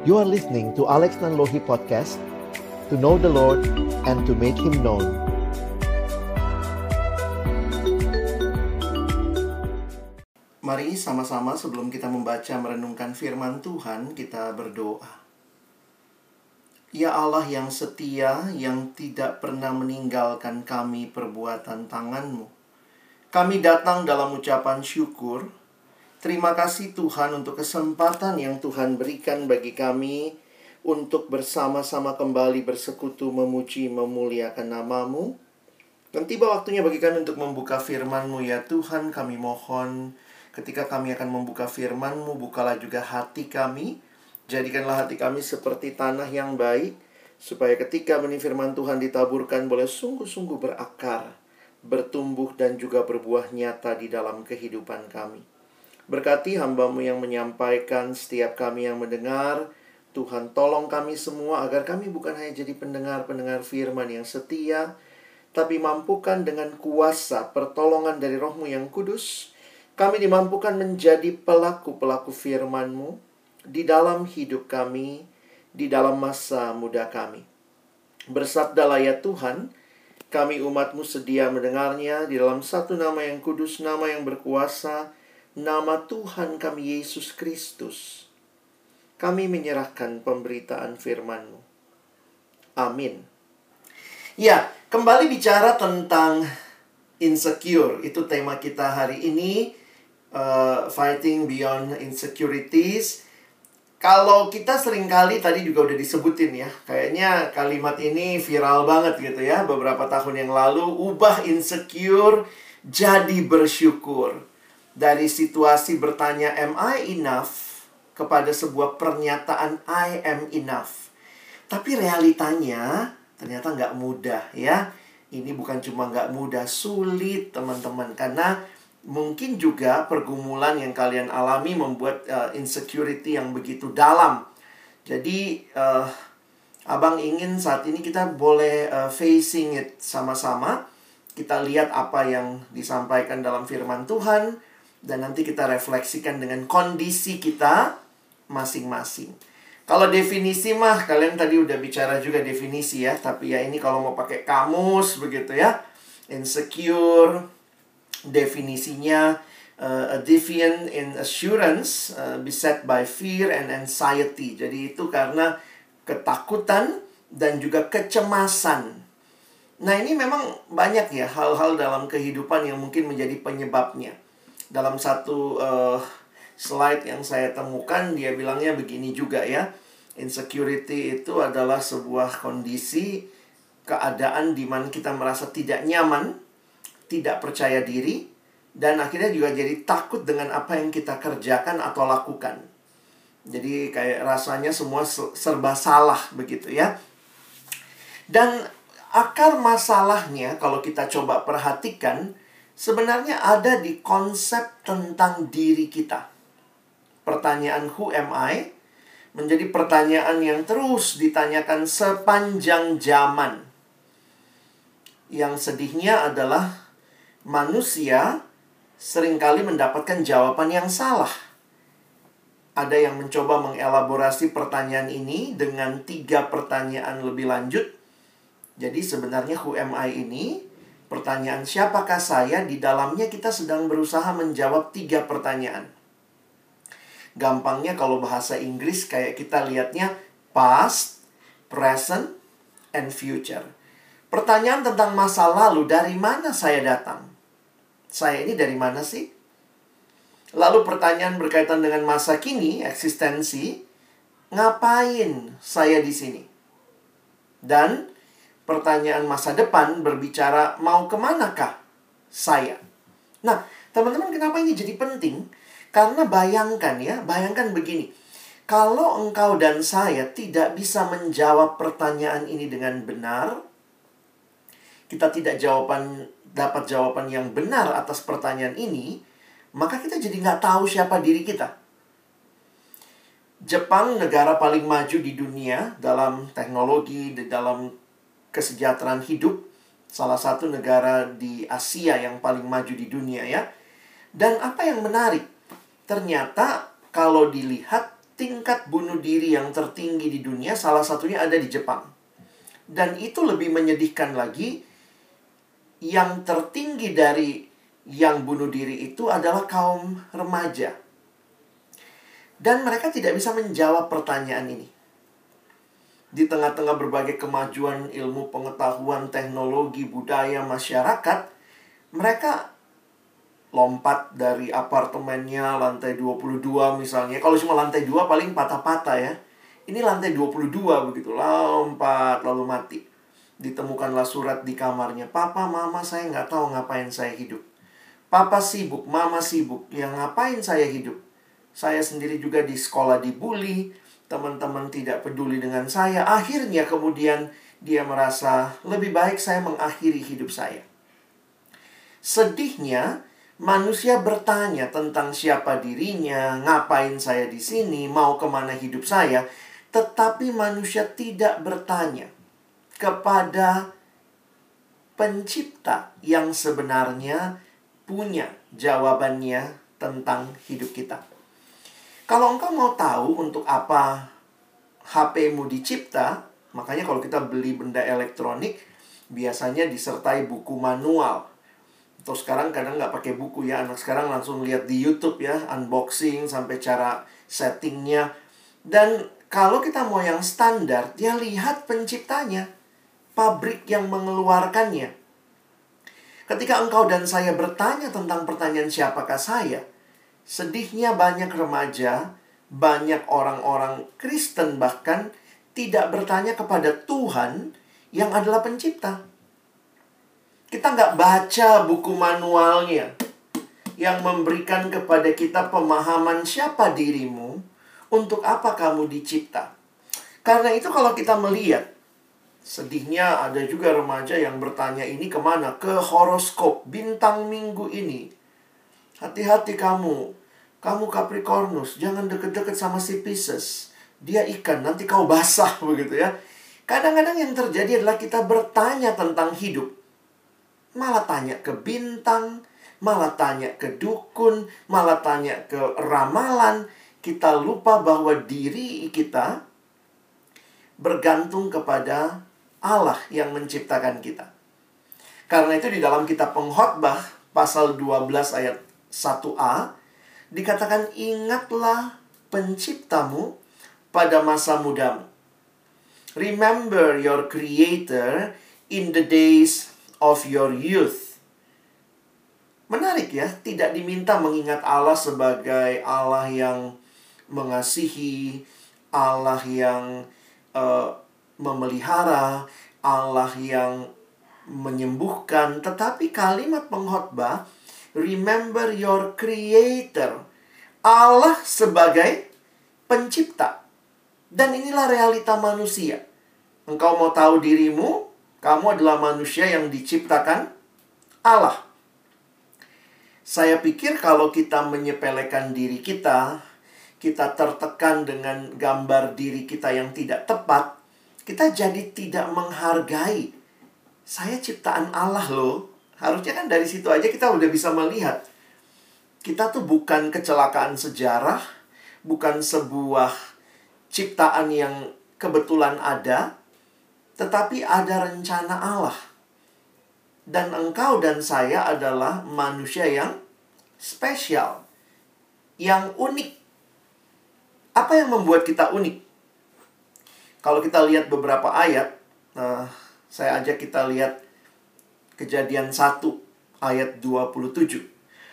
You are listening to Alex Nanlohi Podcast To know the Lord and to make Him known Mari sama-sama sebelum kita membaca merenungkan firman Tuhan Kita berdoa Ya Allah yang setia, yang tidak pernah meninggalkan kami perbuatan tanganmu. Kami datang dalam ucapan syukur. Terima kasih Tuhan untuk kesempatan yang Tuhan berikan bagi kami untuk bersama-sama kembali bersekutu memuji memuliakan namamu. Dan tiba waktunya bagi kami untuk membuka firman-Mu ya Tuhan kami mohon ketika kami akan membuka firman-Mu bukalah juga hati kami Jadikanlah hati kami seperti tanah yang baik, supaya ketika benih firman Tuhan ditaburkan boleh sungguh-sungguh berakar, bertumbuh dan juga berbuah nyata di dalam kehidupan kami. Berkati hambamu yang menyampaikan, setiap kami yang mendengar, Tuhan tolong kami semua agar kami bukan hanya jadi pendengar-pendengar firman yang setia, tapi mampukan dengan kuasa pertolongan dari rohmu yang kudus, kami dimampukan menjadi pelaku-pelaku firman-Mu, di dalam hidup kami, di dalam masa muda kami. Bersabdalah ya Tuhan, kami umatmu sedia mendengarnya di dalam satu nama yang kudus, nama yang berkuasa, nama Tuhan kami Yesus Kristus. Kami menyerahkan pemberitaan firman-Mu. Amin. Ya, kembali bicara tentang insecure. Itu tema kita hari ini. Uh, fighting beyond insecurities kalau kita sering kali tadi juga udah disebutin ya, kayaknya kalimat ini viral banget gitu ya beberapa tahun yang lalu, ubah insecure jadi bersyukur. Dari situasi bertanya am I enough kepada sebuah pernyataan I am enough. Tapi realitanya ternyata nggak mudah ya. Ini bukan cuma nggak mudah, sulit teman-teman karena mungkin juga pergumulan yang kalian alami membuat uh, insecurity yang begitu dalam. Jadi uh, abang ingin saat ini kita boleh uh, facing it sama-sama. Kita lihat apa yang disampaikan dalam firman Tuhan dan nanti kita refleksikan dengan kondisi kita masing-masing. Kalau definisi mah kalian tadi udah bicara juga definisi ya, tapi ya ini kalau mau pakai kamus begitu ya. Insecure, definisinya uh, a defiant in assurance uh, beset by fear and anxiety. Jadi itu karena ketakutan dan juga kecemasan. Nah, ini memang banyak ya hal-hal dalam kehidupan yang mungkin menjadi penyebabnya. Dalam satu uh, slide yang saya temukan dia bilangnya begini juga ya. Insecurity itu adalah sebuah kondisi keadaan di mana kita merasa tidak nyaman tidak percaya diri, dan akhirnya juga jadi takut dengan apa yang kita kerjakan atau lakukan. Jadi kayak rasanya semua serba salah begitu ya. Dan akar masalahnya kalau kita coba perhatikan sebenarnya ada di konsep tentang diri kita. Pertanyaan who am I menjadi pertanyaan yang terus ditanyakan sepanjang zaman. Yang sedihnya adalah manusia sering kali mendapatkan jawaban yang salah. Ada yang mencoba mengelaborasi pertanyaan ini dengan tiga pertanyaan lebih lanjut. Jadi sebenarnya who am I ini, pertanyaan siapakah saya, di dalamnya kita sedang berusaha menjawab tiga pertanyaan. Gampangnya kalau bahasa Inggris kayak kita lihatnya past, present, and future. Pertanyaan tentang masa lalu, dari mana saya datang? Saya ini dari mana sih? Lalu pertanyaan berkaitan dengan masa kini, eksistensi, ngapain saya di sini? Dan pertanyaan masa depan berbicara mau ke manakah saya? Nah, teman-teman kenapa ini jadi penting? Karena bayangkan ya, bayangkan begini. Kalau engkau dan saya tidak bisa menjawab pertanyaan ini dengan benar, kita tidak jawaban dapat jawaban yang benar atas pertanyaan ini, maka kita jadi nggak tahu siapa diri kita. Jepang negara paling maju di dunia dalam teknologi, di dalam kesejahteraan hidup, salah satu negara di Asia yang paling maju di dunia ya. Dan apa yang menarik? Ternyata kalau dilihat tingkat bunuh diri yang tertinggi di dunia salah satunya ada di Jepang. Dan itu lebih menyedihkan lagi yang tertinggi dari yang bunuh diri itu adalah kaum remaja. Dan mereka tidak bisa menjawab pertanyaan ini. Di tengah-tengah berbagai kemajuan ilmu pengetahuan, teknologi, budaya, masyarakat, mereka lompat dari apartemennya lantai 22 misalnya. Kalau cuma lantai 2 paling patah-patah ya. Ini lantai 22 begitu, lompat lalu mati. Ditemukanlah surat di kamarnya. Papa, mama saya nggak tahu ngapain saya hidup. Papa sibuk, mama sibuk. Yang ngapain saya hidup? Saya sendiri juga di sekolah dibully. Teman-teman tidak peduli dengan saya. Akhirnya kemudian dia merasa lebih baik saya mengakhiri hidup saya. Sedihnya, manusia bertanya tentang siapa dirinya, ngapain saya di sini, mau ke mana hidup saya, tetapi manusia tidak bertanya kepada pencipta yang sebenarnya punya jawabannya tentang hidup kita. Kalau engkau mau tahu untuk apa HP-mu dicipta, makanya kalau kita beli benda elektronik, biasanya disertai buku manual. Atau sekarang kadang nggak pakai buku ya anak sekarang langsung lihat di YouTube ya unboxing sampai cara settingnya. Dan kalau kita mau yang standar dia lihat penciptanya pabrik yang mengeluarkannya. Ketika engkau dan saya bertanya tentang pertanyaan siapakah saya sedihnya banyak remaja banyak orang-orang Kristen bahkan tidak bertanya kepada Tuhan yang adalah pencipta kita nggak baca buku manualnya yang memberikan kepada kita pemahaman siapa dirimu, untuk apa kamu dicipta. Karena itu kalau kita melihat, sedihnya ada juga remaja yang bertanya ini ke mana? Ke horoskop bintang minggu ini. Hati-hati kamu, kamu Capricornus, jangan deket-deket sama si Pisces. Dia ikan, nanti kau basah begitu ya. Kadang-kadang yang terjadi adalah kita bertanya tentang hidup malah tanya ke bintang, malah tanya ke dukun, malah tanya ke ramalan. Kita lupa bahwa diri kita bergantung kepada Allah yang menciptakan kita. Karena itu di dalam kitab pengkhotbah pasal 12 ayat 1a dikatakan ingatlah penciptamu pada masa mudamu. Remember your creator in the days of your youth. Menarik ya, tidak diminta mengingat Allah sebagai Allah yang mengasihi, Allah yang uh, memelihara, Allah yang menyembuhkan, tetapi kalimat pengkhotbah remember your creator. Allah sebagai pencipta. Dan inilah realita manusia. Engkau mau tahu dirimu, kamu adalah manusia yang diciptakan Allah. Saya pikir kalau kita menyepelekan diri kita, kita tertekan dengan gambar diri kita yang tidak tepat, kita jadi tidak menghargai. Saya ciptaan Allah loh. Harusnya kan dari situ aja kita udah bisa melihat. Kita tuh bukan kecelakaan sejarah, bukan sebuah ciptaan yang kebetulan ada, tetapi ada rencana Allah. Dan engkau dan saya adalah manusia yang spesial, yang unik. Apa yang membuat kita unik? Kalau kita lihat beberapa ayat, uh, saya ajak kita lihat kejadian 1 ayat 27.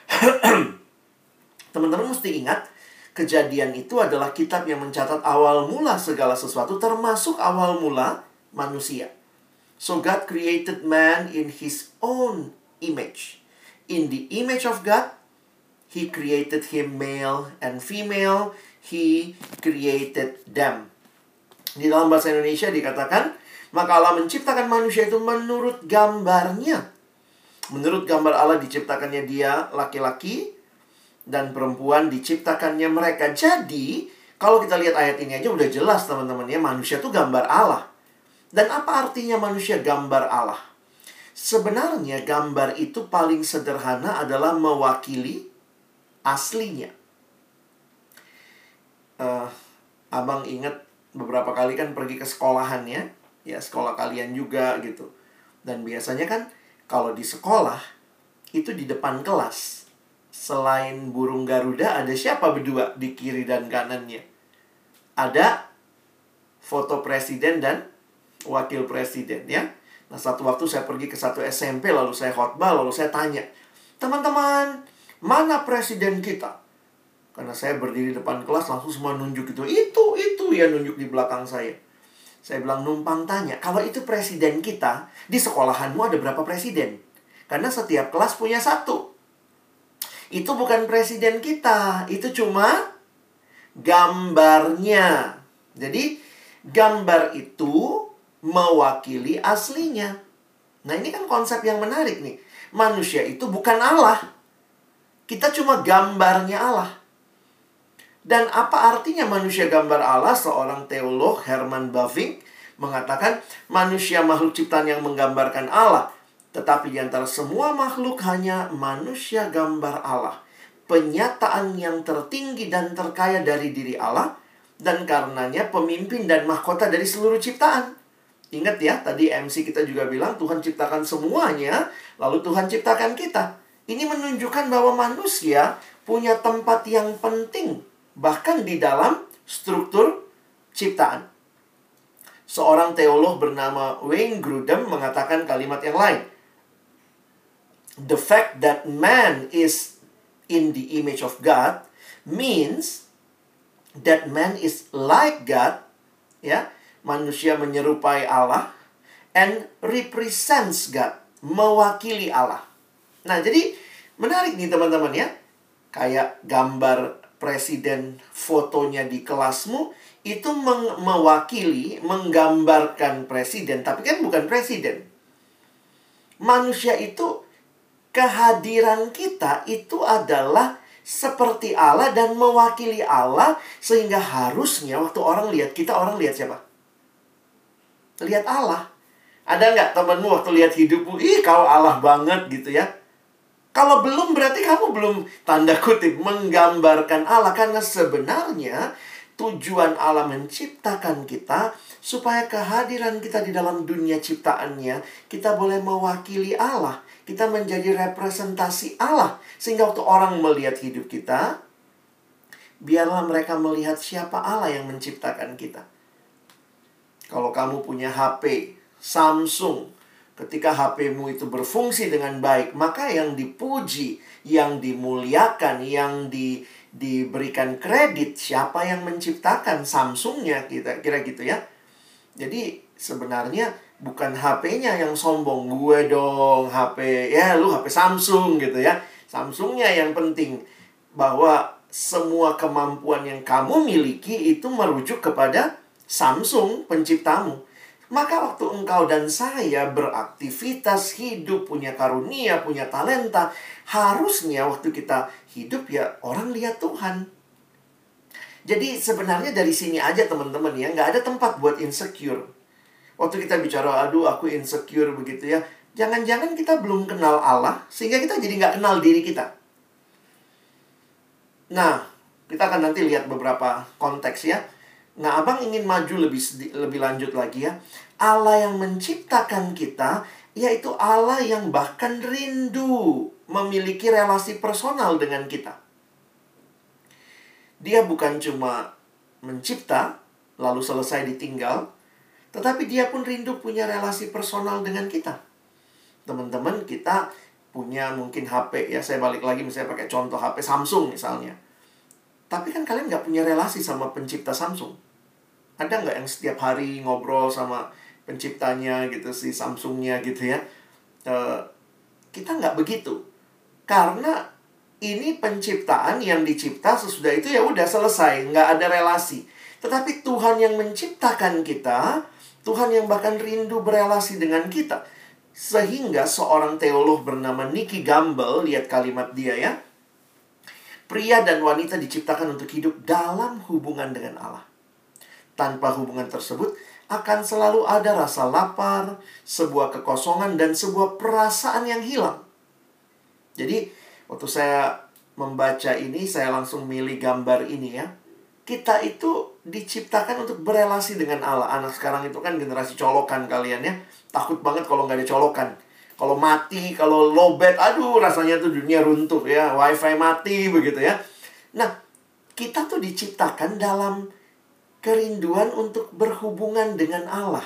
Teman-teman mesti ingat, kejadian itu adalah kitab yang mencatat awal mula segala sesuatu, termasuk awal mula manusia. So God created man in his own image. In the image of God, he created him male and female. He created them. Di dalam bahasa Indonesia dikatakan, maka Allah menciptakan manusia itu menurut gambarnya. Menurut gambar Allah diciptakannya dia laki-laki dan perempuan diciptakannya mereka. Jadi, kalau kita lihat ayat ini aja udah jelas teman-teman ya, manusia itu gambar Allah. Dan apa artinya manusia gambar Allah? Sebenarnya gambar itu paling sederhana adalah mewakili aslinya. Uh, Abang ingat beberapa kali kan pergi ke sekolahannya, ya sekolah kalian juga gitu. Dan biasanya kan kalau di sekolah itu di depan kelas selain burung garuda ada siapa berdua di kiri dan kanannya? Ada foto presiden dan wakil presiden ya. Nah, satu waktu saya pergi ke satu SMP lalu saya khotbah lalu saya tanya, "Teman-teman, mana presiden kita?" Karena saya berdiri depan kelas langsung semua nunjuk itu. Itu, itu ya nunjuk di belakang saya. Saya bilang numpang tanya, kalau itu presiden kita, di sekolahanmu ada berapa presiden? Karena setiap kelas punya satu. Itu bukan presiden kita, itu cuma gambarnya. Jadi, gambar itu mewakili aslinya. Nah, ini kan konsep yang menarik nih. Manusia itu bukan Allah. Kita cuma gambarnya Allah. Dan apa artinya manusia gambar Allah? Seorang teolog Herman Bavinck mengatakan manusia makhluk ciptaan yang menggambarkan Allah. Tetapi di antara semua makhluk hanya manusia gambar Allah. Penyataan yang tertinggi dan terkaya dari diri Allah. Dan karenanya pemimpin dan mahkota dari seluruh ciptaan. Ingat ya, tadi MC kita juga bilang Tuhan ciptakan semuanya, lalu Tuhan ciptakan kita. Ini menunjukkan bahwa manusia punya tempat yang penting bahkan di dalam struktur ciptaan. Seorang teolog bernama Wayne Grudem mengatakan kalimat yang lain. The fact that man is in the image of God means that man is like God, ya, manusia menyerupai Allah and represents God, mewakili Allah. Nah, jadi menarik nih teman-teman ya. Kayak gambar presiden fotonya di kelasmu itu mewakili, menggambarkan presiden, tapi kan bukan presiden. Manusia itu kehadiran kita itu adalah seperti Allah dan mewakili Allah sehingga harusnya waktu orang lihat kita orang lihat siapa? Lihat Allah. Ada nggak temanmu waktu lihat hidupmu, ih kau Allah banget gitu ya? Kalau belum berarti kamu belum tanda kutip menggambarkan Allah karena sebenarnya tujuan Allah menciptakan kita supaya kehadiran kita di dalam dunia ciptaannya kita boleh mewakili Allah. Kita menjadi representasi Allah sehingga waktu orang melihat hidup kita biarlah mereka melihat siapa Allah yang menciptakan kita. Kalau kamu punya HP Samsung Ketika HP-mu itu berfungsi dengan baik, maka yang dipuji, yang dimuliakan, yang di, diberikan kredit siapa yang menciptakan Samsungnya kita kira gitu ya. Jadi sebenarnya bukan HP-nya yang sombong, gue dong HP ya lu HP Samsung gitu ya. Samsungnya yang penting bahwa semua kemampuan yang kamu miliki itu merujuk kepada Samsung penciptamu. Maka waktu engkau dan saya beraktivitas, hidup, punya karunia, punya talenta, harusnya waktu kita hidup ya orang lihat Tuhan. Jadi sebenarnya dari sini aja teman-teman ya, nggak ada tempat buat insecure. Waktu kita bicara, aduh aku insecure begitu ya, jangan-jangan kita belum kenal Allah, sehingga kita jadi nggak kenal diri kita. Nah, kita akan nanti lihat beberapa konteks ya Nah, Abang ingin maju lebih lebih lanjut lagi ya. Allah yang menciptakan kita yaitu Allah yang bahkan rindu memiliki relasi personal dengan kita. Dia bukan cuma mencipta lalu selesai ditinggal, tetapi dia pun rindu punya relasi personal dengan kita. Teman-teman, kita punya mungkin HP ya, saya balik lagi misalnya pakai contoh HP Samsung misalnya. Tapi kan kalian nggak punya relasi sama pencipta Samsung ada nggak yang setiap hari ngobrol sama penciptanya gitu si Samsungnya gitu ya? Uh, kita nggak begitu. Karena ini penciptaan yang dicipta sesudah itu ya udah selesai nggak ada relasi. Tetapi Tuhan yang menciptakan kita Tuhan yang bahkan rindu berelasi dengan kita. Sehingga seorang teolog bernama Nicky Gamble lihat kalimat dia ya. Pria dan wanita diciptakan untuk hidup dalam hubungan dengan Allah tanpa hubungan tersebut, akan selalu ada rasa lapar, sebuah kekosongan, dan sebuah perasaan yang hilang. Jadi, waktu saya membaca ini, saya langsung milih gambar ini ya. kita itu diciptakan untuk berelasi dengan Allah. Anak sekarang itu kan generasi colokan kalian ya. Takut banget kalau nggak ada colokan. Kalau mati, kalau lobet, aduh rasanya tuh dunia runtuh ya. Wifi mati begitu ya. Nah, kita tuh diciptakan dalam kerinduan untuk berhubungan dengan Allah.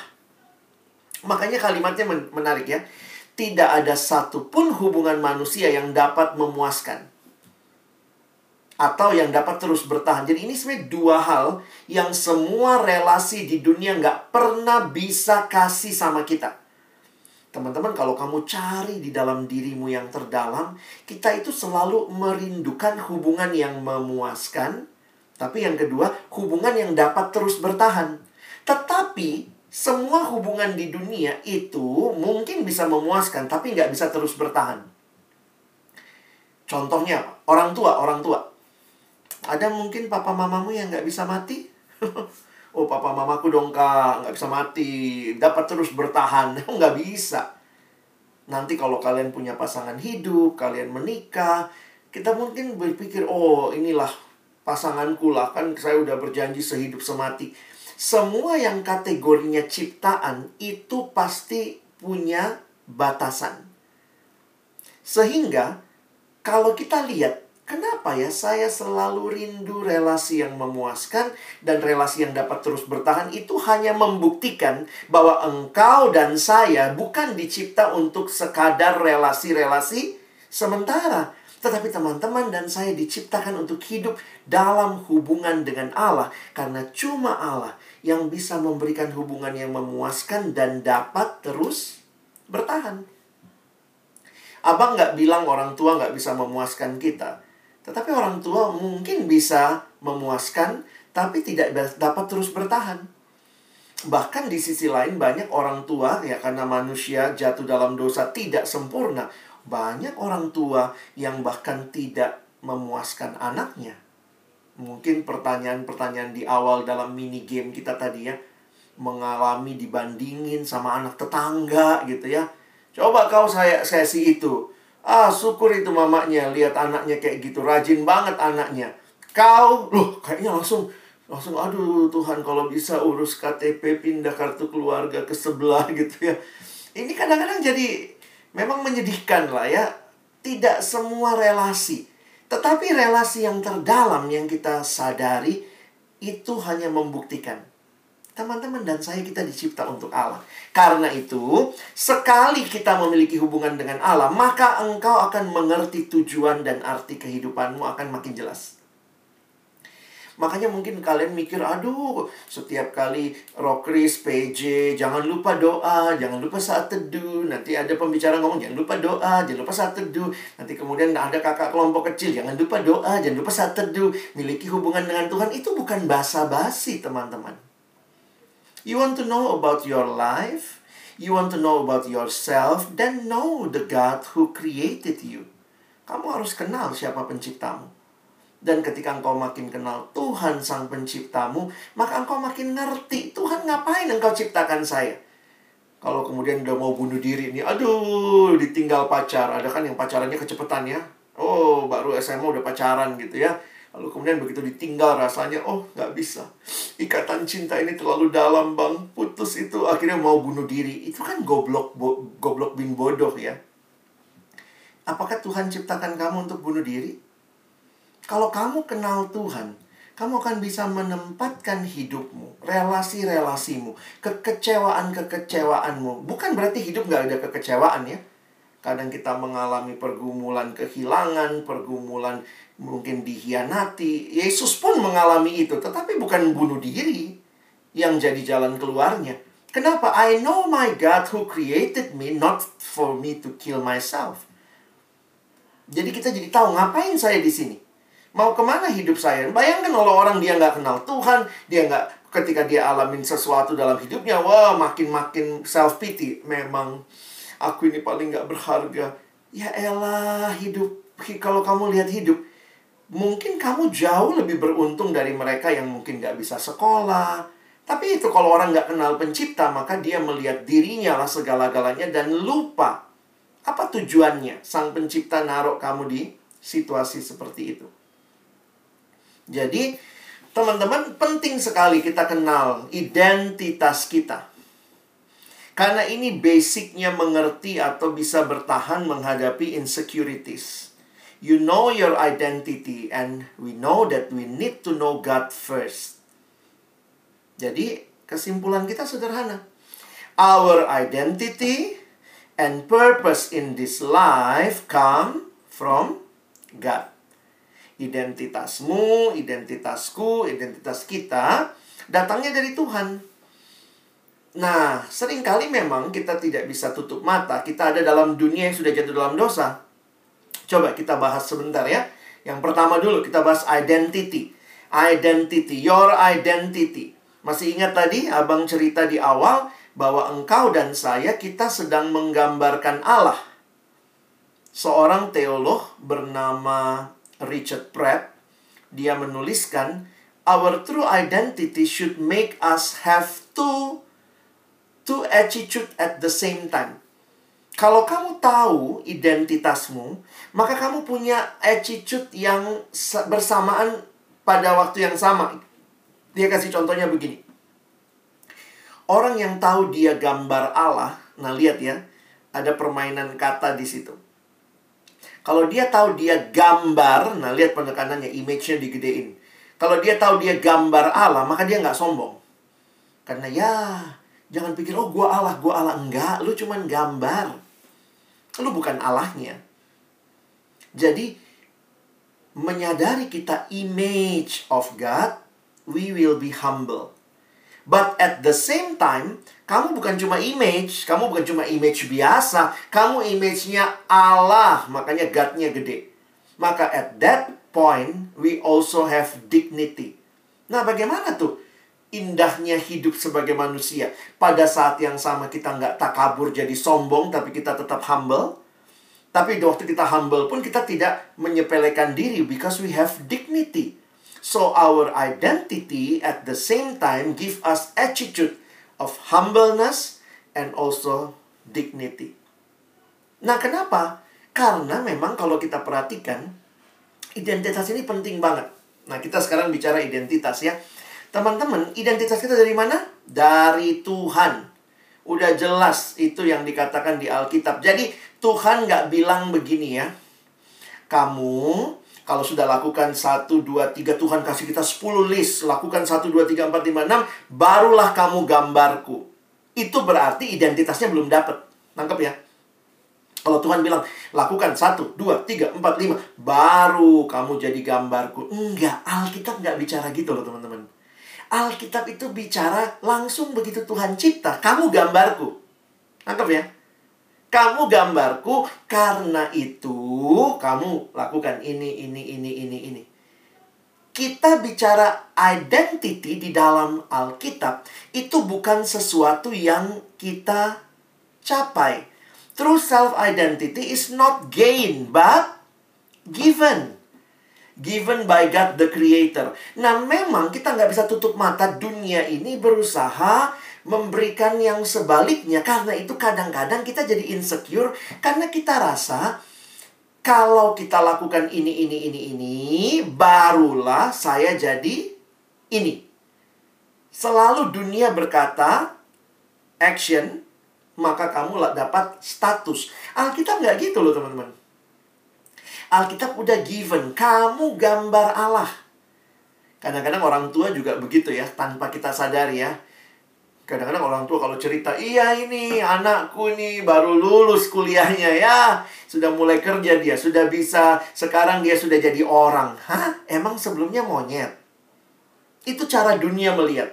Makanya kalimatnya menarik ya. Tidak ada satupun hubungan manusia yang dapat memuaskan atau yang dapat terus bertahan. Jadi ini sebenarnya dua hal yang semua relasi di dunia nggak pernah bisa kasih sama kita. Teman-teman, kalau kamu cari di dalam dirimu yang terdalam, kita itu selalu merindukan hubungan yang memuaskan. Tapi yang kedua, hubungan yang dapat terus bertahan. Tetapi, semua hubungan di dunia itu mungkin bisa memuaskan, tapi nggak bisa terus bertahan. Contohnya, orang tua, orang tua ada mungkin papa mamamu yang nggak bisa mati? oh papa mamaku dong kak, nggak bisa mati. Dapat terus bertahan. nggak bisa. Nanti kalau kalian punya pasangan hidup, kalian menikah, kita mungkin berpikir, oh inilah pasanganku lah. Kan saya udah berjanji sehidup semati. Semua yang kategorinya ciptaan itu pasti punya batasan. Sehingga kalau kita lihat Kenapa ya saya selalu rindu relasi yang memuaskan dan relasi yang dapat terus bertahan itu hanya membuktikan bahwa engkau dan saya bukan dicipta untuk sekadar relasi-relasi sementara. Tetapi teman-teman dan saya diciptakan untuk hidup dalam hubungan dengan Allah. Karena cuma Allah yang bisa memberikan hubungan yang memuaskan dan dapat terus bertahan. Abang nggak bilang orang tua nggak bisa memuaskan kita. Tetapi orang tua mungkin bisa memuaskan, tapi tidak dapat terus bertahan. Bahkan di sisi lain banyak orang tua ya karena manusia jatuh dalam dosa tidak sempurna. Banyak orang tua yang bahkan tidak memuaskan anaknya. Mungkin pertanyaan-pertanyaan di awal dalam mini game kita tadi ya mengalami dibandingin sama anak tetangga gitu ya. Coba kau saya sesi itu Ah, syukur itu mamanya lihat anaknya kayak gitu. Rajin banget anaknya. Kau, loh, kayaknya langsung langsung aduh Tuhan kalau bisa urus KTP pindah kartu keluarga ke sebelah gitu ya. Ini kadang-kadang jadi memang menyedihkan lah ya. Tidak semua relasi. Tetapi relasi yang terdalam yang kita sadari itu hanya membuktikan Teman-teman dan saya kita dicipta untuk Allah. Karena itu, sekali kita memiliki hubungan dengan Allah, maka engkau akan mengerti tujuan dan arti kehidupanmu akan makin jelas. Makanya mungkin kalian mikir, aduh, setiap kali rokris, PJ, jangan lupa doa, jangan lupa saat teduh. Nanti ada pembicara ngomong, jangan lupa doa, jangan lupa saat teduh. Nanti kemudian ada kakak kelompok kecil, jangan lupa doa, jangan lupa saat teduh. Miliki hubungan dengan Tuhan, itu bukan basa-basi, teman-teman. You want to know about your life, you want to know about yourself, then know the God who created you. Kamu harus kenal siapa penciptamu. Dan ketika engkau makin kenal Tuhan sang penciptamu, maka engkau makin ngerti Tuhan ngapain engkau ciptakan saya. Kalau kemudian udah mau bunuh diri nih, aduh ditinggal pacar. Ada kan yang pacarannya kecepatan ya. Oh, baru SMA udah pacaran gitu ya Lalu kemudian begitu ditinggal rasanya, oh nggak bisa. Ikatan cinta ini terlalu dalam bang, putus itu akhirnya mau bunuh diri. Itu kan goblok, bo, goblok bin bodoh ya. Apakah Tuhan ciptakan kamu untuk bunuh diri? Kalau kamu kenal Tuhan, kamu akan bisa menempatkan hidupmu, relasi-relasimu, kekecewaan-kekecewaanmu. Bukan berarti hidup nggak ada kekecewaan ya. Kadang kita mengalami pergumulan kehilangan, pergumulan mungkin dihianati. Yesus pun mengalami itu, tetapi bukan bunuh diri yang jadi jalan keluarnya. Kenapa? I know my God who created me not for me to kill myself. Jadi kita jadi tahu ngapain saya di sini. Mau ke mana hidup saya? Bayangkan kalau orang dia nggak kenal Tuhan, dia nggak ketika dia alamin sesuatu dalam hidupnya, wah makin-makin self pity. Memang aku ini paling nggak berharga. Ya elah hidup. Kalau kamu lihat hidup, mungkin kamu jauh lebih beruntung dari mereka yang mungkin nggak bisa sekolah. Tapi itu kalau orang nggak kenal pencipta, maka dia melihat dirinya lah segala-galanya dan lupa apa tujuannya sang pencipta naruh kamu di situasi seperti itu. Jadi, Teman-teman, penting sekali kita kenal identitas kita. Karena ini basicnya mengerti atau bisa bertahan menghadapi insecurities. You know your identity and we know that we need to know God first. Jadi, kesimpulan kita sederhana. Our identity and purpose in this life come from God. Identitasmu, identitasku, identitas kita datangnya dari Tuhan. Nah, sering kali memang kita tidak bisa tutup mata. Kita ada dalam dunia yang sudah jatuh dalam dosa. Coba kita bahas sebentar ya. Yang pertama dulu kita bahas identity. Identity, your identity. Masih ingat tadi abang cerita di awal bahwa engkau dan saya kita sedang menggambarkan Allah. Seorang teolog bernama Richard Pratt dia menuliskan our true identity should make us have two two attitude at the same time. Kalau kamu tahu identitasmu, maka kamu punya attitude yang bersamaan pada waktu yang sama. Dia kasih contohnya begini. Orang yang tahu dia gambar Allah, nah lihat ya, ada permainan kata di situ. Kalau dia tahu dia gambar, nah lihat penekanannya, image-nya digedein. Kalau dia tahu dia gambar Allah, maka dia nggak sombong. Karena ya, Jangan pikir, oh gue Allah, gue Allah. Enggak, lu cuman gambar. Lu bukan Allahnya. Jadi, menyadari kita image of God, we will be humble. But at the same time, kamu bukan cuma image, kamu bukan cuma image biasa, kamu image-nya Allah, makanya God-nya gede. Maka at that point, we also have dignity. Nah, bagaimana tuh? indahnya hidup sebagai manusia. Pada saat yang sama kita nggak takabur jadi sombong, tapi kita tetap humble. Tapi waktu kita humble pun kita tidak menyepelekan diri because we have dignity. So our identity at the same time give us attitude of humbleness and also dignity. Nah, kenapa? Karena memang kalau kita perhatikan identitas ini penting banget. Nah, kita sekarang bicara identitas ya. Teman-teman, identitas kita dari mana? Dari Tuhan. Udah jelas itu yang dikatakan di Alkitab. Jadi Tuhan nggak bilang begini ya. Kamu kalau sudah lakukan 1, 2, 3, Tuhan kasih kita 10 list. Lakukan 1, 2, 3, 4, 5, 6. Barulah kamu gambarku. Itu berarti identitasnya belum dapat. Nangkep ya? Kalau Tuhan bilang, lakukan satu, dua, tiga, empat, lima, baru kamu jadi gambarku. Enggak, Alkitab nggak bicara gitu loh teman-teman. Alkitab itu bicara langsung begitu Tuhan cipta. Kamu gambarku. Tangkap ya? Kamu gambarku karena itu kamu lakukan ini, ini, ini, ini, ini. Kita bicara identity di dalam Alkitab itu bukan sesuatu yang kita capai. True self identity is not gain but given given by God the Creator. Nah, memang kita nggak bisa tutup mata dunia ini berusaha memberikan yang sebaliknya. Karena itu kadang-kadang kita jadi insecure karena kita rasa kalau kita lakukan ini, ini, ini, ini, barulah saya jadi ini. Selalu dunia berkata, action, maka kamu dapat status. Alkitab nggak gitu loh teman-teman. Alkitab udah given. Kamu gambar Allah. Kadang-kadang orang tua juga begitu ya, tanpa kita sadari ya. Kadang-kadang orang tua kalau cerita, iya ini anakku nih baru lulus kuliahnya ya. Sudah mulai kerja dia, sudah bisa, sekarang dia sudah jadi orang. Hah? Emang sebelumnya monyet? Itu cara dunia melihat.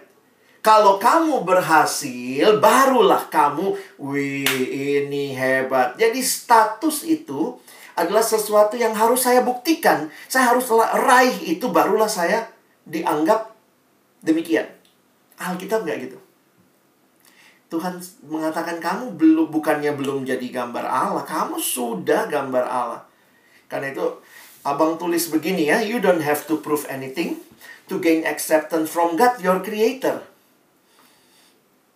Kalau kamu berhasil, barulah kamu, wih ini hebat. Jadi status itu adalah sesuatu yang harus saya buktikan. Saya harus raih itu barulah saya dianggap demikian. Alkitab nggak gitu. Tuhan mengatakan kamu belum bukannya belum jadi gambar Allah, kamu sudah gambar Allah. Karena itu abang tulis begini ya, you don't have to prove anything to gain acceptance from God your creator.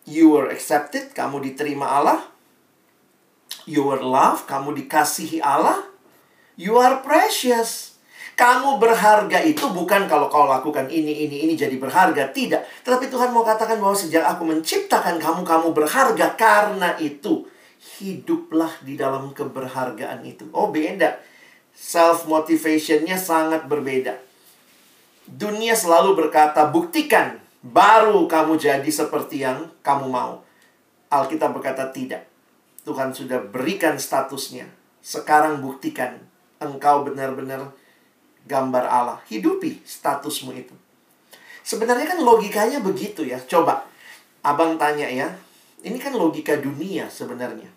You were accepted, kamu diterima Allah. You were loved, kamu dikasihi Allah. You are precious. Kamu berharga itu bukan kalau kau lakukan ini, ini, ini jadi berharga. Tidak. Tetapi Tuhan mau katakan bahwa sejak aku menciptakan kamu, kamu berharga. Karena itu, hiduplah di dalam keberhargaan itu. Oh beda. Self-motivationnya sangat berbeda. Dunia selalu berkata, buktikan. Baru kamu jadi seperti yang kamu mau. Alkitab berkata tidak. Tuhan sudah berikan statusnya. Sekarang buktikan engkau benar-benar gambar Allah. Hidupi statusmu itu. Sebenarnya kan logikanya begitu ya. Coba, abang tanya ya. Ini kan logika dunia sebenarnya.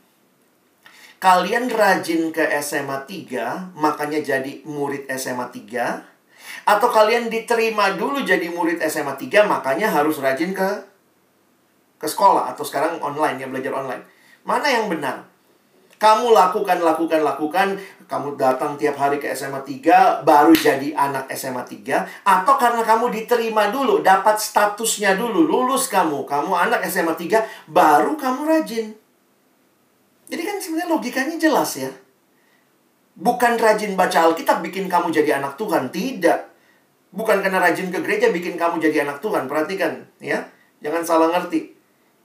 Kalian rajin ke SMA 3, makanya jadi murid SMA 3. Atau kalian diterima dulu jadi murid SMA 3, makanya harus rajin ke ke sekolah. Atau sekarang online, ya belajar online. Mana yang benar? Kamu lakukan, lakukan, lakukan. Kamu datang tiap hari ke SMA 3, baru jadi anak SMA 3. Atau karena kamu diterima dulu, dapat statusnya dulu, lulus kamu. Kamu anak SMA 3, baru kamu rajin. Jadi kan sebenarnya logikanya jelas ya. Bukan rajin baca Alkitab bikin kamu jadi anak Tuhan. Tidak. Bukan karena rajin ke gereja bikin kamu jadi anak Tuhan. Perhatikan ya. Jangan salah ngerti.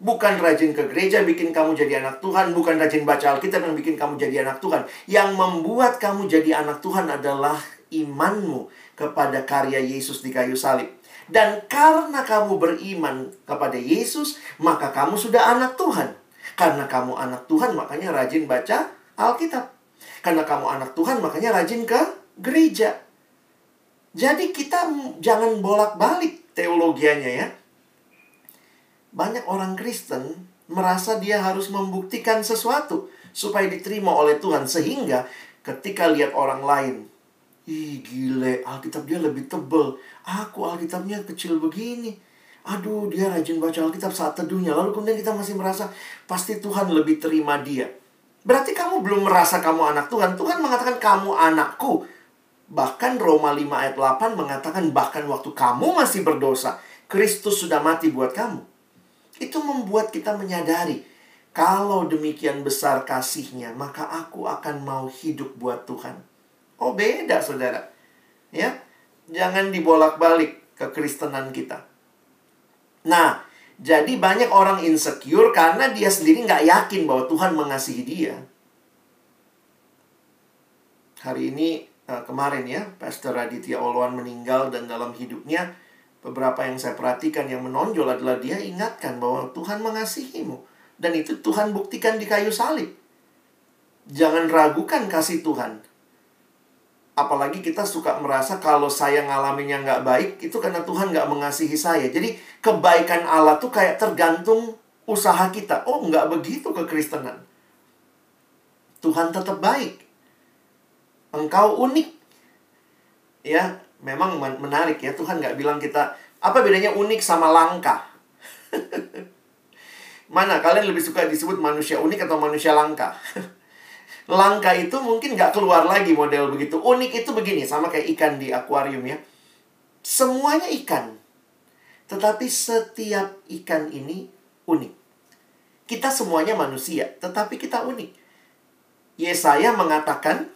Bukan rajin ke gereja bikin kamu jadi anak Tuhan. Bukan rajin baca Alkitab yang bikin kamu jadi anak Tuhan. Yang membuat kamu jadi anak Tuhan adalah imanmu kepada karya Yesus di kayu salib. Dan karena kamu beriman kepada Yesus, maka kamu sudah anak Tuhan. Karena kamu anak Tuhan, makanya rajin baca Alkitab. Karena kamu anak Tuhan, makanya rajin ke gereja. Jadi kita jangan bolak-balik teologianya ya banyak orang Kristen merasa dia harus membuktikan sesuatu supaya diterima oleh Tuhan sehingga ketika lihat orang lain ih gile Alkitab dia lebih tebel. Aku Alkitabnya kecil begini. Aduh dia rajin baca Alkitab saat teduhnya. Lalu kemudian kita masih merasa pasti Tuhan lebih terima dia. Berarti kamu belum merasa kamu anak Tuhan. Tuhan mengatakan kamu anakku. Bahkan Roma 5 ayat 8 mengatakan bahkan waktu kamu masih berdosa Kristus sudah mati buat kamu itu membuat kita menyadari, kalau demikian besar kasihnya, maka aku akan mau hidup buat Tuhan. Oh beda saudara. Ya, jangan dibolak-balik kekristenan kita. Nah, jadi banyak orang insecure karena dia sendiri nggak yakin bahwa Tuhan mengasihi dia. Hari ini, eh, kemarin ya, Pastor Raditya Oluan meninggal dan dalam hidupnya beberapa yang saya perhatikan yang menonjol adalah dia ingatkan bahwa Tuhan mengasihimu. Dan itu Tuhan buktikan di kayu salib. Jangan ragukan kasih Tuhan. Apalagi kita suka merasa kalau saya ngalaminnya nggak baik, itu karena Tuhan nggak mengasihi saya. Jadi kebaikan Allah tuh kayak tergantung usaha kita. Oh, nggak begitu kekristenan. Tuhan tetap baik. Engkau unik. Ya, memang menarik ya Tuhan nggak bilang kita apa bedanya unik sama langka? Mana kalian lebih suka disebut manusia unik atau manusia langka? Langka itu mungkin nggak keluar lagi model begitu. Unik itu begini sama kayak ikan di akuarium ya. Semuanya ikan tetapi setiap ikan ini unik. Kita semuanya manusia tetapi kita unik. Yesaya mengatakan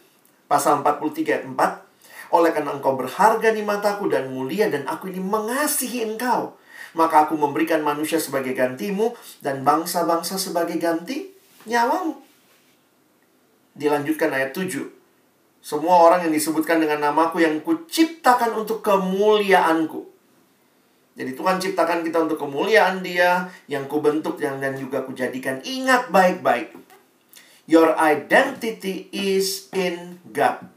pasal 43 ayat 4 oleh karena engkau berharga di mataku dan mulia dan aku ini mengasihi engkau. Maka aku memberikan manusia sebagai gantimu dan bangsa-bangsa sebagai ganti nyawamu. Dilanjutkan ayat 7. Semua orang yang disebutkan dengan namaku yang kuciptakan untuk kemuliaanku. Jadi Tuhan ciptakan kita untuk kemuliaan dia, yang kubentuk yang dan juga kujadikan. Ingat baik-baik. Your identity is in God.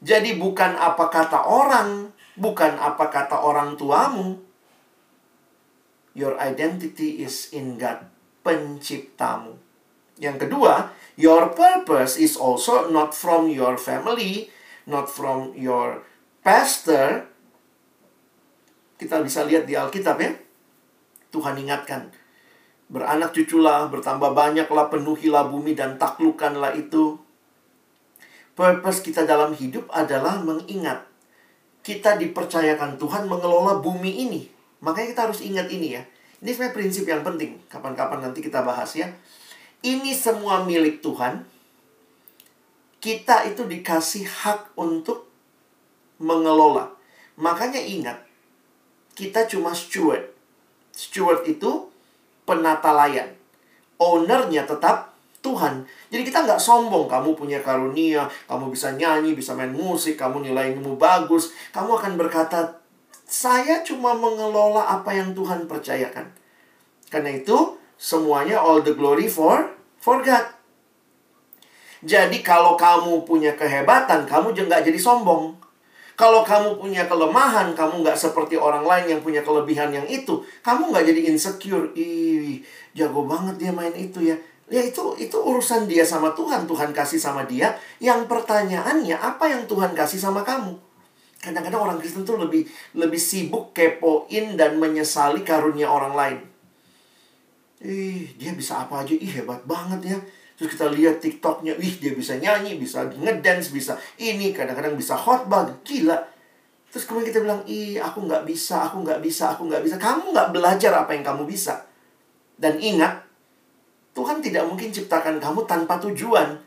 Jadi bukan apa kata orang, bukan apa kata orang tuamu. Your identity is in God, penciptamu. Yang kedua, your purpose is also not from your family, not from your pastor. Kita bisa lihat di Alkitab ya. Tuhan ingatkan, beranak cuculah, bertambah banyaklah, penuhilah bumi dan taklukkanlah itu Purpose kita dalam hidup adalah mengingat kita dipercayakan Tuhan mengelola bumi ini. Makanya kita harus ingat ini ya. Ini sebenarnya prinsip yang penting. Kapan-kapan nanti kita bahas ya. Ini semua milik Tuhan. Kita itu dikasih hak untuk mengelola. Makanya ingat, kita cuma steward. Steward itu penata layan. Ownernya tetap Tuhan. Jadi kita nggak sombong. Kamu punya karunia, kamu bisa nyanyi, bisa main musik, kamu nilaimu bagus. Kamu akan berkata, saya cuma mengelola apa yang Tuhan percayakan. Karena itu, semuanya all the glory for for God. Jadi kalau kamu punya kehebatan, kamu juga nggak jadi sombong. Kalau kamu punya kelemahan, kamu nggak seperti orang lain yang punya kelebihan yang itu. Kamu nggak jadi insecure. Ih, jago banget dia main itu ya. Ya itu itu urusan dia sama Tuhan. Tuhan kasih sama dia. Yang pertanyaannya apa yang Tuhan kasih sama kamu? Kadang-kadang orang Kristen tuh lebih lebih sibuk kepoin dan menyesali karunia orang lain. Ih, dia bisa apa aja? Ih, hebat banget ya. Terus kita lihat TikToknya, wih dia bisa nyanyi, bisa ngedance, bisa ini, kadang-kadang bisa khotbah, gila. Terus kemudian kita bilang, ih aku nggak bisa, aku nggak bisa, aku nggak bisa. Kamu nggak belajar apa yang kamu bisa. Dan ingat, Tuhan tidak mungkin ciptakan kamu tanpa tujuan.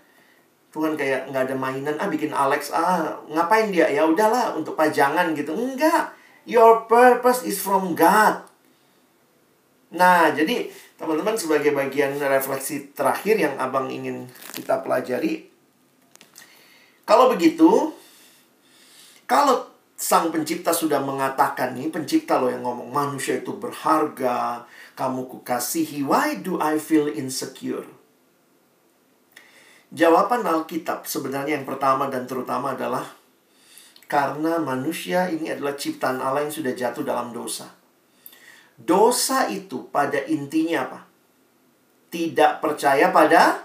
Tuhan kayak nggak ada mainan, ah bikin Alex, ah ngapain dia? Ya udahlah untuk pajangan gitu. Enggak, your purpose is from God. Nah, jadi Teman-teman sebagai bagian refleksi terakhir yang abang ingin kita pelajari. Kalau begitu, kalau sang pencipta sudah mengatakan nih, pencipta loh yang ngomong manusia itu berharga, kamu kukasihi, why do I feel insecure? Jawaban Alkitab sebenarnya yang pertama dan terutama adalah karena manusia ini adalah ciptaan Allah yang sudah jatuh dalam dosa. Dosa itu pada intinya apa? Tidak percaya pada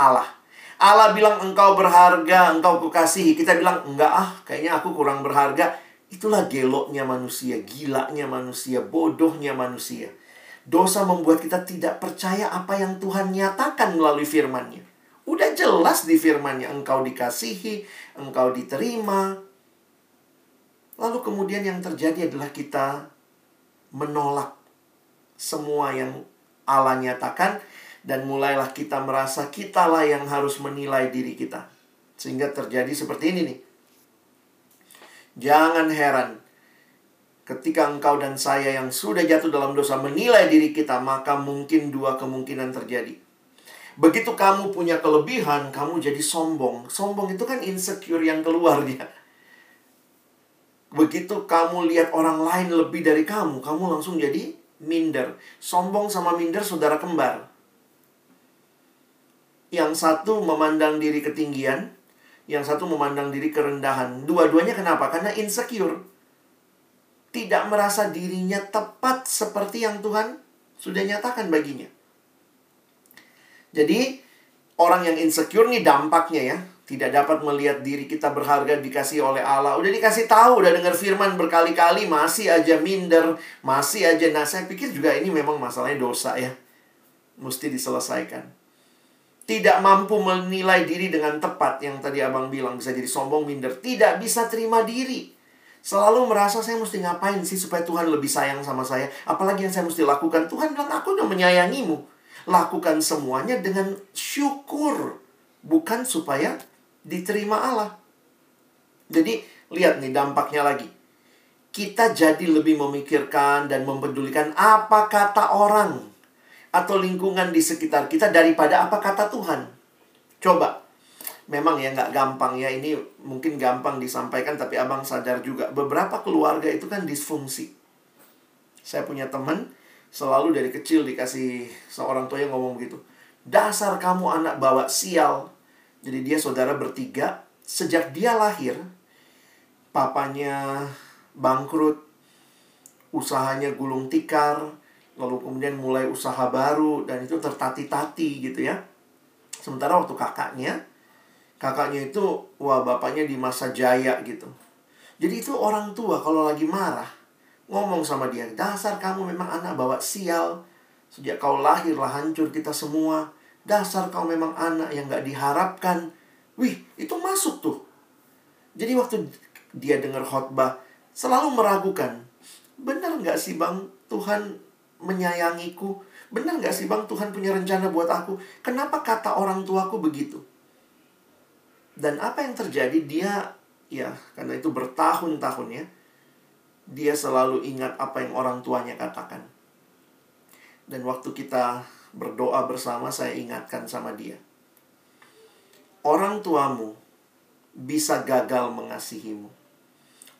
Allah. Allah bilang engkau berharga, engkau kukasihi. Kita bilang enggak ah, kayaknya aku kurang berharga. Itulah geloknya manusia, gilanya manusia, bodohnya manusia. Dosa membuat kita tidak percaya apa yang Tuhan nyatakan melalui firman-Nya. Udah jelas di firman-Nya, engkau dikasihi, engkau diterima. Lalu kemudian yang terjadi adalah kita menolak semua yang Allah nyatakan dan mulailah kita merasa kitalah yang harus menilai diri kita. Sehingga terjadi seperti ini nih. Jangan heran ketika engkau dan saya yang sudah jatuh dalam dosa menilai diri kita, maka mungkin dua kemungkinan terjadi. Begitu kamu punya kelebihan, kamu jadi sombong. Sombong itu kan insecure yang keluar dia. Begitu kamu lihat orang lain lebih dari kamu, kamu langsung jadi minder. Sombong sama minder saudara kembar. Yang satu memandang diri ketinggian, yang satu memandang diri kerendahan. Dua-duanya kenapa? Karena insecure. Tidak merasa dirinya tepat seperti yang Tuhan sudah nyatakan baginya. Jadi, orang yang insecure nih dampaknya ya tidak dapat melihat diri kita berharga dikasih oleh Allah. Udah dikasih tahu, udah dengar firman berkali-kali, masih aja minder, masih aja. Nah, saya pikir juga ini memang masalahnya dosa ya. Mesti diselesaikan. Tidak mampu menilai diri dengan tepat yang tadi abang bilang bisa jadi sombong, minder. Tidak bisa terima diri. Selalu merasa saya mesti ngapain sih supaya Tuhan lebih sayang sama saya. Apalagi yang saya mesti lakukan. Tuhan bilang, aku udah menyayangimu. Lakukan semuanya dengan syukur. Bukan supaya diterima Allah. Jadi, lihat nih dampaknya lagi. Kita jadi lebih memikirkan dan mempedulikan apa kata orang atau lingkungan di sekitar kita daripada apa kata Tuhan. Coba, memang ya nggak gampang ya ini mungkin gampang disampaikan tapi abang sadar juga beberapa keluarga itu kan disfungsi. Saya punya teman selalu dari kecil dikasih seorang tua yang ngomong gitu. Dasar kamu anak bawa sial, jadi dia saudara bertiga. Sejak dia lahir, papanya bangkrut, usahanya gulung tikar, lalu kemudian mulai usaha baru, dan itu tertati-tati gitu ya. Sementara waktu kakaknya, kakaknya itu, wah bapaknya di masa jaya gitu. Jadi itu orang tua kalau lagi marah, ngomong sama dia, dasar kamu memang anak bawa sial. Sejak kau lahir lah hancur kita semua. Dasar kau memang anak yang gak diharapkan. Wih, itu masuk tuh. Jadi waktu dia dengar khotbah, selalu meragukan. Benar gak sih bang, Tuhan menyayangiku? Benar gak sih bang, Tuhan punya rencana buat aku? Kenapa kata orang tuaku begitu? Dan apa yang terjadi? Dia ya karena itu bertahun-tahun ya dia selalu ingat apa yang orang tuanya katakan dan waktu kita berdoa bersama saya ingatkan sama dia orang tuamu bisa gagal mengasihimu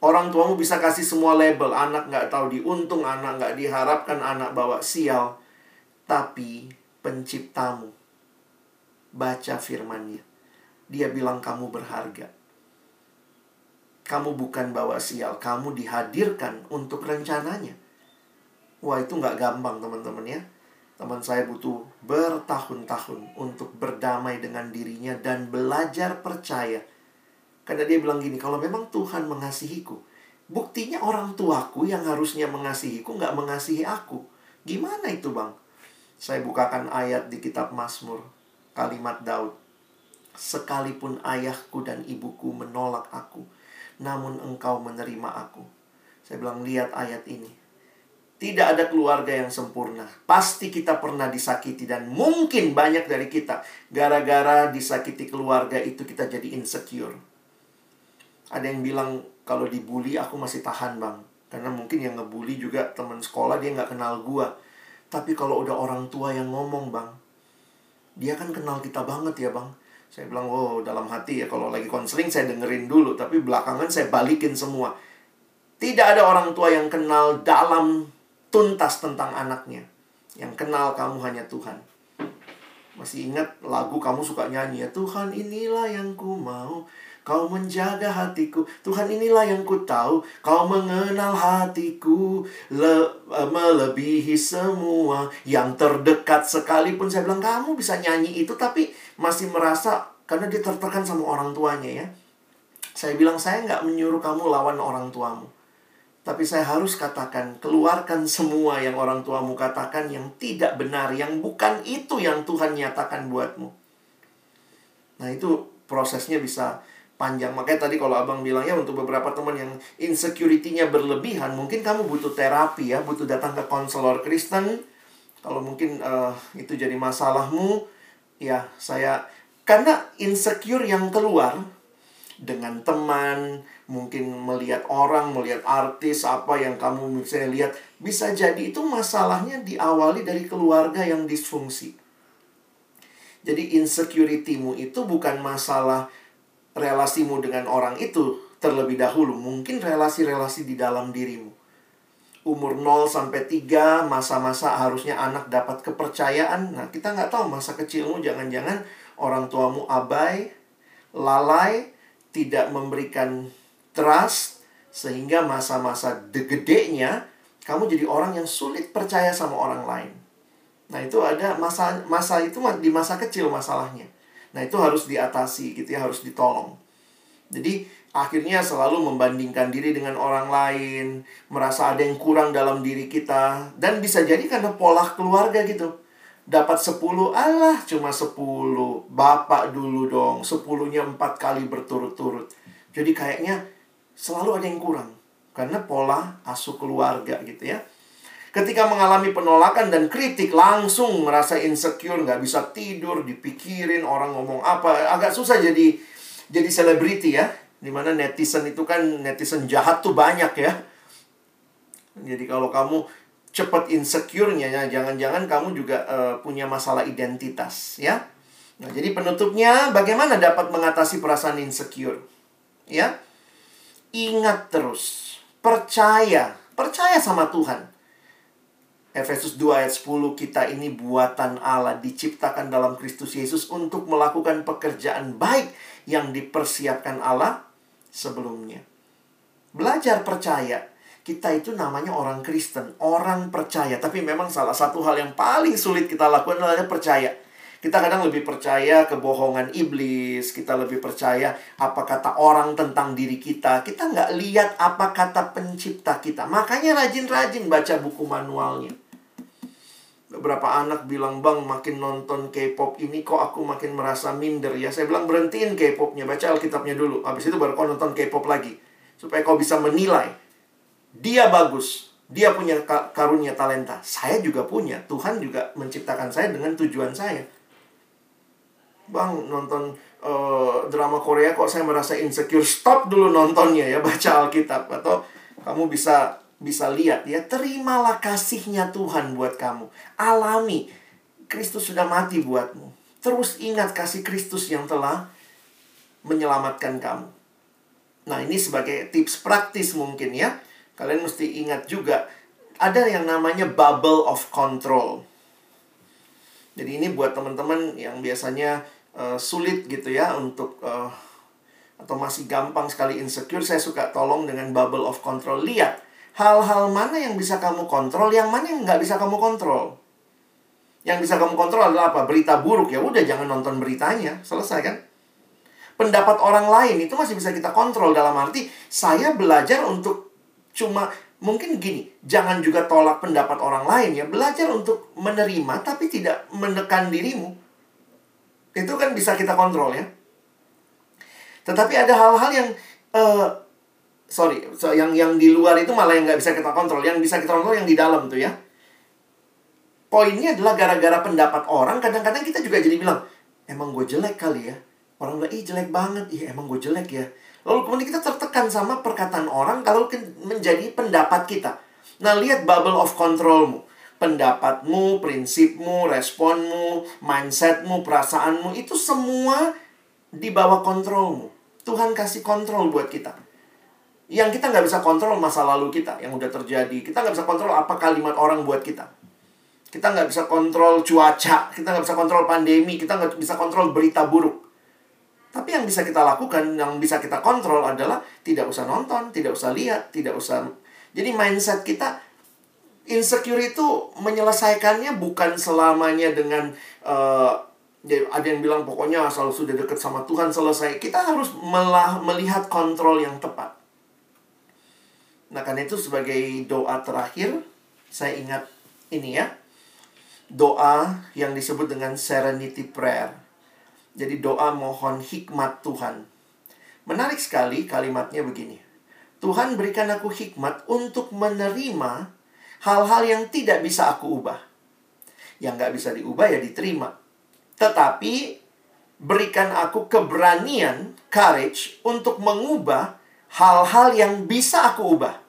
Orang tuamu bisa kasih semua label, anak nggak tahu diuntung, anak nggak diharapkan, anak bawa sial. Tapi penciptamu, baca firmannya. Dia bilang kamu berharga. Kamu bukan bawa sial, kamu dihadirkan untuk rencananya. Wah itu nggak gampang teman-teman ya. Teman saya butuh bertahun-tahun untuk berdamai dengan dirinya dan belajar percaya karena dia bilang gini, kalau memang Tuhan mengasihiku, buktinya orang tuaku yang harusnya mengasihiku nggak mengasihi aku. Gimana itu bang? Saya bukakan ayat di kitab Mazmur, kalimat Daud. Sekalipun ayahku dan ibuku menolak aku, namun engkau menerima aku. Saya bilang, lihat ayat ini. Tidak ada keluarga yang sempurna. Pasti kita pernah disakiti dan mungkin banyak dari kita gara-gara disakiti keluarga itu kita jadi insecure ada yang bilang kalau dibully aku masih tahan bang. Karena mungkin yang ngebully juga teman sekolah dia nggak kenal gua. Tapi kalau udah orang tua yang ngomong bang dia kan kenal kita banget ya bang. Saya bilang oh dalam hati ya kalau lagi konseling saya dengerin dulu tapi belakangan saya balikin semua. Tidak ada orang tua yang kenal dalam tuntas tentang anaknya. Yang kenal kamu hanya Tuhan. Masih ingat lagu kamu suka nyanyi ya Tuhan inilah yang ku mau Kau menjaga hatiku. Tuhan inilah yang ku tahu. Kau mengenal hatiku. Le eh, Melebihi semua Yang terdekat sekalipun. Saya bilang kamu bisa nyanyi itu Tapi masih merasa Karena dia tertekan sama orang tuanya ya. Saya bilang saya nggak menyuruh kamu lawan orang tuamu. Tapi saya harus katakan, keluarkan semua yang orang tuamu katakan yang tidak benar, yang bukan itu yang Tuhan nyatakan buatmu. Nah, itu prosesnya bisa panjang. Makanya tadi kalau abang bilang ya untuk beberapa teman yang insecurity-nya berlebihan, mungkin kamu butuh terapi ya, butuh datang ke konselor Kristen. Kalau mungkin uh, itu jadi masalahmu, ya saya karena insecure yang keluar dengan teman, mungkin melihat orang, melihat artis apa yang kamu misalnya lihat, bisa jadi itu masalahnya diawali dari keluarga yang disfungsi. Jadi insecurity-mu itu bukan masalah relasimu dengan orang itu terlebih dahulu. Mungkin relasi-relasi di dalam dirimu. Umur 0 sampai 3, masa-masa harusnya anak dapat kepercayaan. Nah, kita nggak tahu masa kecilmu jangan-jangan orang tuamu abai, lalai, tidak memberikan trust, sehingga masa-masa gedenya kamu jadi orang yang sulit percaya sama orang lain. Nah, itu ada masa masa itu di masa kecil masalahnya. Nah, itu harus diatasi gitu ya, harus ditolong. Jadi, akhirnya selalu membandingkan diri dengan orang lain, merasa ada yang kurang dalam diri kita, dan bisa jadi karena pola keluarga gitu. Dapat 10, Allah cuma 10. Bapak dulu dong, 10-nya 4 kali berturut-turut. Jadi kayaknya selalu ada yang kurang. Karena pola asuh keluarga gitu ya. Ketika mengalami penolakan dan kritik langsung merasa insecure, nggak bisa tidur, dipikirin orang ngomong apa, agak susah jadi jadi selebriti ya. Di mana netizen itu kan netizen jahat tuh banyak ya. Jadi kalau kamu cepat insecure-nya, ya, jangan-jangan kamu juga uh, punya masalah identitas ya. Nah, jadi penutupnya bagaimana dapat mengatasi perasaan insecure? Ya. Ingat terus, percaya, percaya sama Tuhan Efesus 2 ayat 10 kita ini buatan Allah diciptakan dalam Kristus Yesus untuk melakukan pekerjaan baik yang dipersiapkan Allah sebelumnya. Belajar percaya. Kita itu namanya orang Kristen, orang percaya. Tapi memang salah satu hal yang paling sulit kita lakukan adalah percaya. Kita kadang lebih percaya kebohongan iblis, kita lebih percaya apa kata orang tentang diri kita. Kita nggak lihat apa kata pencipta kita. Makanya rajin-rajin baca buku manualnya beberapa anak bilang bang makin nonton K-pop ini kok aku makin merasa minder. Ya saya bilang berhentiin K-popnya baca Alkitabnya dulu. Habis itu baru kau nonton K-pop lagi supaya kau bisa menilai. Dia bagus dia punya karunia talenta. Saya juga punya Tuhan juga menciptakan saya dengan tujuan saya. Bang nonton uh, drama Korea kok saya merasa insecure. Stop dulu nontonnya ya, baca Alkitab. Atau kamu bisa bisa lihat ya, terimalah kasihnya Tuhan buat kamu. Alami Kristus sudah mati buatmu. Terus ingat kasih Kristus yang telah menyelamatkan kamu. Nah, ini sebagai tips praktis mungkin ya. Kalian mesti ingat juga ada yang namanya bubble of control. Jadi ini buat teman-teman yang biasanya uh, sulit gitu ya untuk uh, atau masih gampang sekali insecure, saya suka tolong dengan bubble of control. Lihat hal-hal mana yang bisa kamu kontrol, yang mana yang nggak bisa kamu kontrol. Yang bisa kamu kontrol adalah apa? Berita buruk ya udah jangan nonton beritanya, selesai kan? Pendapat orang lain itu masih bisa kita kontrol dalam arti saya belajar untuk cuma mungkin gini, jangan juga tolak pendapat orang lain ya. Belajar untuk menerima tapi tidak menekan dirimu. Itu kan bisa kita kontrol ya. Tetapi ada hal-hal yang uh, sorry, so yang yang di luar itu malah yang nggak bisa kita kontrol. Yang bisa kita kontrol yang di dalam tuh ya. Poinnya adalah gara-gara pendapat orang, kadang-kadang kita juga jadi bilang, emang gue jelek kali ya. Orang bilang, ih jelek banget, ih emang gue jelek ya Lalu kemudian kita tertekan sama perkataan orang kalau menjadi pendapat kita. Nah, lihat bubble of controlmu. Pendapatmu, prinsipmu, responmu, mindsetmu, perasaanmu, itu semua di bawah kontrolmu. Tuhan kasih kontrol buat kita. Yang kita nggak bisa kontrol masa lalu kita yang udah terjadi. Kita nggak bisa kontrol apa kalimat orang buat kita. Kita nggak bisa kontrol cuaca, kita nggak bisa kontrol pandemi, kita nggak bisa kontrol berita buruk. Tapi yang bisa kita lakukan, yang bisa kita kontrol adalah tidak usah nonton, tidak usah lihat, tidak usah. Jadi mindset kita insecure itu menyelesaikannya bukan selamanya dengan uh, ada yang bilang pokoknya asal sudah dekat sama Tuhan selesai. Kita harus melah, melihat kontrol yang tepat. Nah, karena itu sebagai doa terakhir, saya ingat ini ya. Doa yang disebut dengan serenity prayer. Jadi doa mohon hikmat Tuhan. Menarik sekali kalimatnya begini. Tuhan berikan aku hikmat untuk menerima hal-hal yang tidak bisa aku ubah. Yang nggak bisa diubah ya diterima. Tetapi berikan aku keberanian, courage untuk mengubah hal-hal yang bisa aku ubah.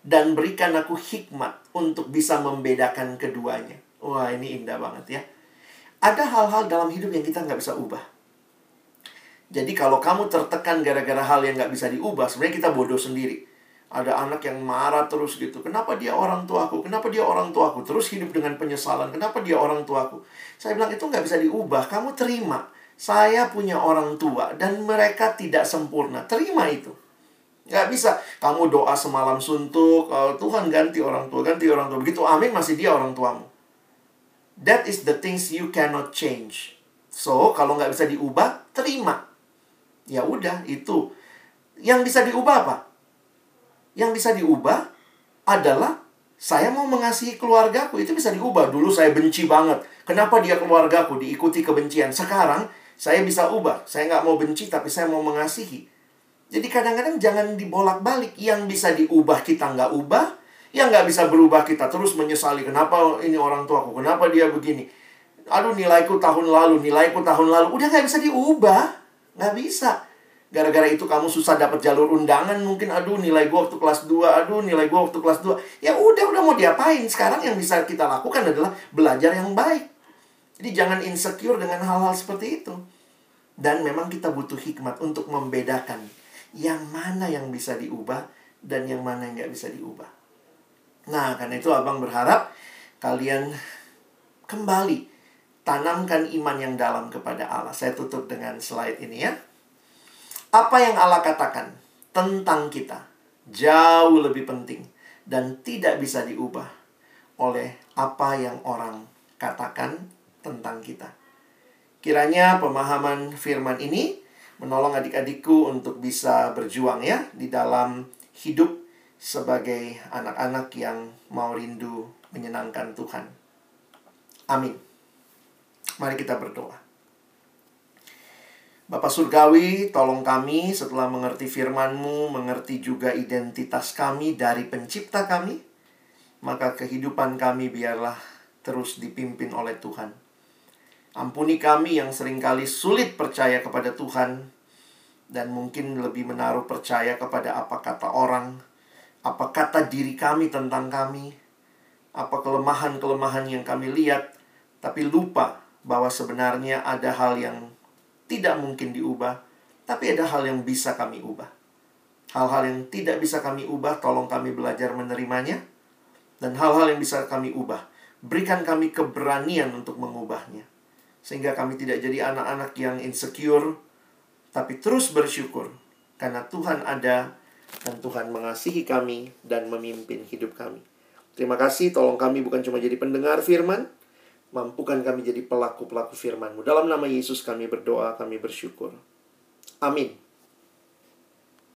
Dan berikan aku hikmat untuk bisa membedakan keduanya. Wah ini indah banget ya. Ada hal-hal dalam hidup yang kita nggak bisa ubah. Jadi kalau kamu tertekan gara-gara hal yang nggak bisa diubah, sebenarnya kita bodoh sendiri. Ada anak yang marah terus gitu. Kenapa dia orang tuaku? Kenapa dia orang tuaku? Terus hidup dengan penyesalan. Kenapa dia orang tuaku? Saya bilang itu nggak bisa diubah. Kamu terima. Saya punya orang tua dan mereka tidak sempurna. Terima itu. Nggak bisa. Kamu doa semalam suntuk. Oh, Tuhan ganti orang tua, ganti orang tua. Begitu amin masih dia orang tuamu. That is the things you cannot change. So, kalau nggak bisa diubah, terima. Ya udah, itu. Yang bisa diubah apa? Yang bisa diubah adalah saya mau mengasihi keluargaku. Itu bisa diubah. Dulu saya benci banget. Kenapa dia keluargaku? Diikuti kebencian. Sekarang, saya bisa ubah. Saya nggak mau benci, tapi saya mau mengasihi. Jadi kadang-kadang jangan dibolak-balik. Yang bisa diubah kita nggak ubah, yang nggak bisa berubah kita terus menyesali kenapa ini orang tuaku? Kenapa dia begini? Aduh nilaiku tahun lalu nilaiku tahun lalu. Udah nggak bisa diubah. Nggak bisa. Gara-gara itu kamu susah dapat jalur undangan mungkin. Aduh nilai gua waktu kelas 2 aduh nilai gua waktu kelas 2 ya udah udah mau diapain? Sekarang yang bisa kita lakukan adalah belajar yang baik. Jadi jangan insecure dengan hal-hal seperti itu. Dan memang kita butuh hikmat untuk membedakan yang mana yang bisa diubah dan yang mana yang nggak bisa diubah Nah, karena itu abang berharap kalian kembali tanamkan iman yang dalam kepada Allah. Saya tutup dengan slide ini ya. Apa yang Allah katakan tentang kita jauh lebih penting dan tidak bisa diubah oleh apa yang orang katakan tentang kita. Kiranya pemahaman firman ini menolong adik-adikku untuk bisa berjuang ya di dalam hidup sebagai anak-anak yang mau rindu menyenangkan Tuhan. Amin. Mari kita berdoa. Bapak Surgawi, tolong kami setelah mengerti firman-Mu, mengerti juga identitas kami dari pencipta kami, maka kehidupan kami biarlah terus dipimpin oleh Tuhan. Ampuni kami yang sering kali sulit percaya kepada Tuhan dan mungkin lebih menaruh percaya kepada apa kata orang, apa kata diri kami tentang kami, apa kelemahan-kelemahan yang kami lihat, tapi lupa bahwa sebenarnya ada hal yang tidak mungkin diubah, tapi ada hal yang bisa kami ubah. Hal-hal yang tidak bisa kami ubah, tolong kami belajar menerimanya. Dan hal-hal yang bisa kami ubah, berikan kami keberanian untuk mengubahnya. Sehingga kami tidak jadi anak-anak yang insecure, tapi terus bersyukur. Karena Tuhan ada dan Tuhan mengasihi kami dan memimpin hidup kami. Terima kasih, tolong kami bukan cuma jadi pendengar firman, mampukan kami jadi pelaku-pelaku firman-Mu. Dalam nama Yesus kami berdoa, kami bersyukur. Amin.